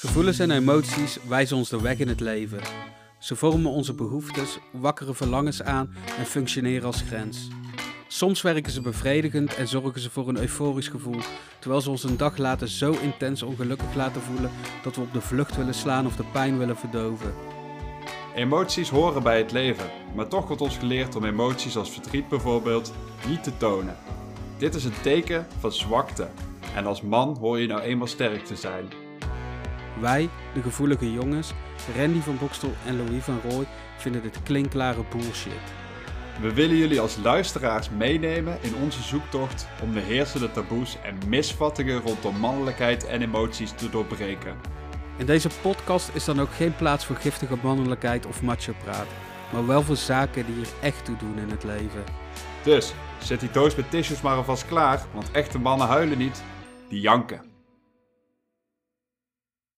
Gevoelens en emoties wijzen ons de weg in het leven. Ze vormen onze behoeftes, wakkeren verlangens aan en functioneren als grens. Soms werken ze bevredigend en zorgen ze voor een euforisch gevoel, terwijl ze ons een dag later zo intens ongelukkig laten voelen dat we op de vlucht willen slaan of de pijn willen verdoven. Emoties horen bij het leven, maar toch wordt ons geleerd om emoties als verdriet bijvoorbeeld niet te tonen. Dit is een teken van zwakte en als man hoor je nou eenmaal sterk te zijn. Wij, de gevoelige jongens, Randy van Bokstel en Louis van Rooij, vinden dit klinkklare bullshit. We willen jullie als luisteraars meenemen in onze zoektocht om de heersende taboes en misvattingen rondom mannelijkheid en emoties te doorbreken. In deze podcast is dan ook geen plaats voor giftige mannelijkheid of macho-praat, maar wel voor zaken die er echt toe doen in het leven. Dus zet die doos met tissues maar alvast klaar, want echte mannen huilen niet, die janken.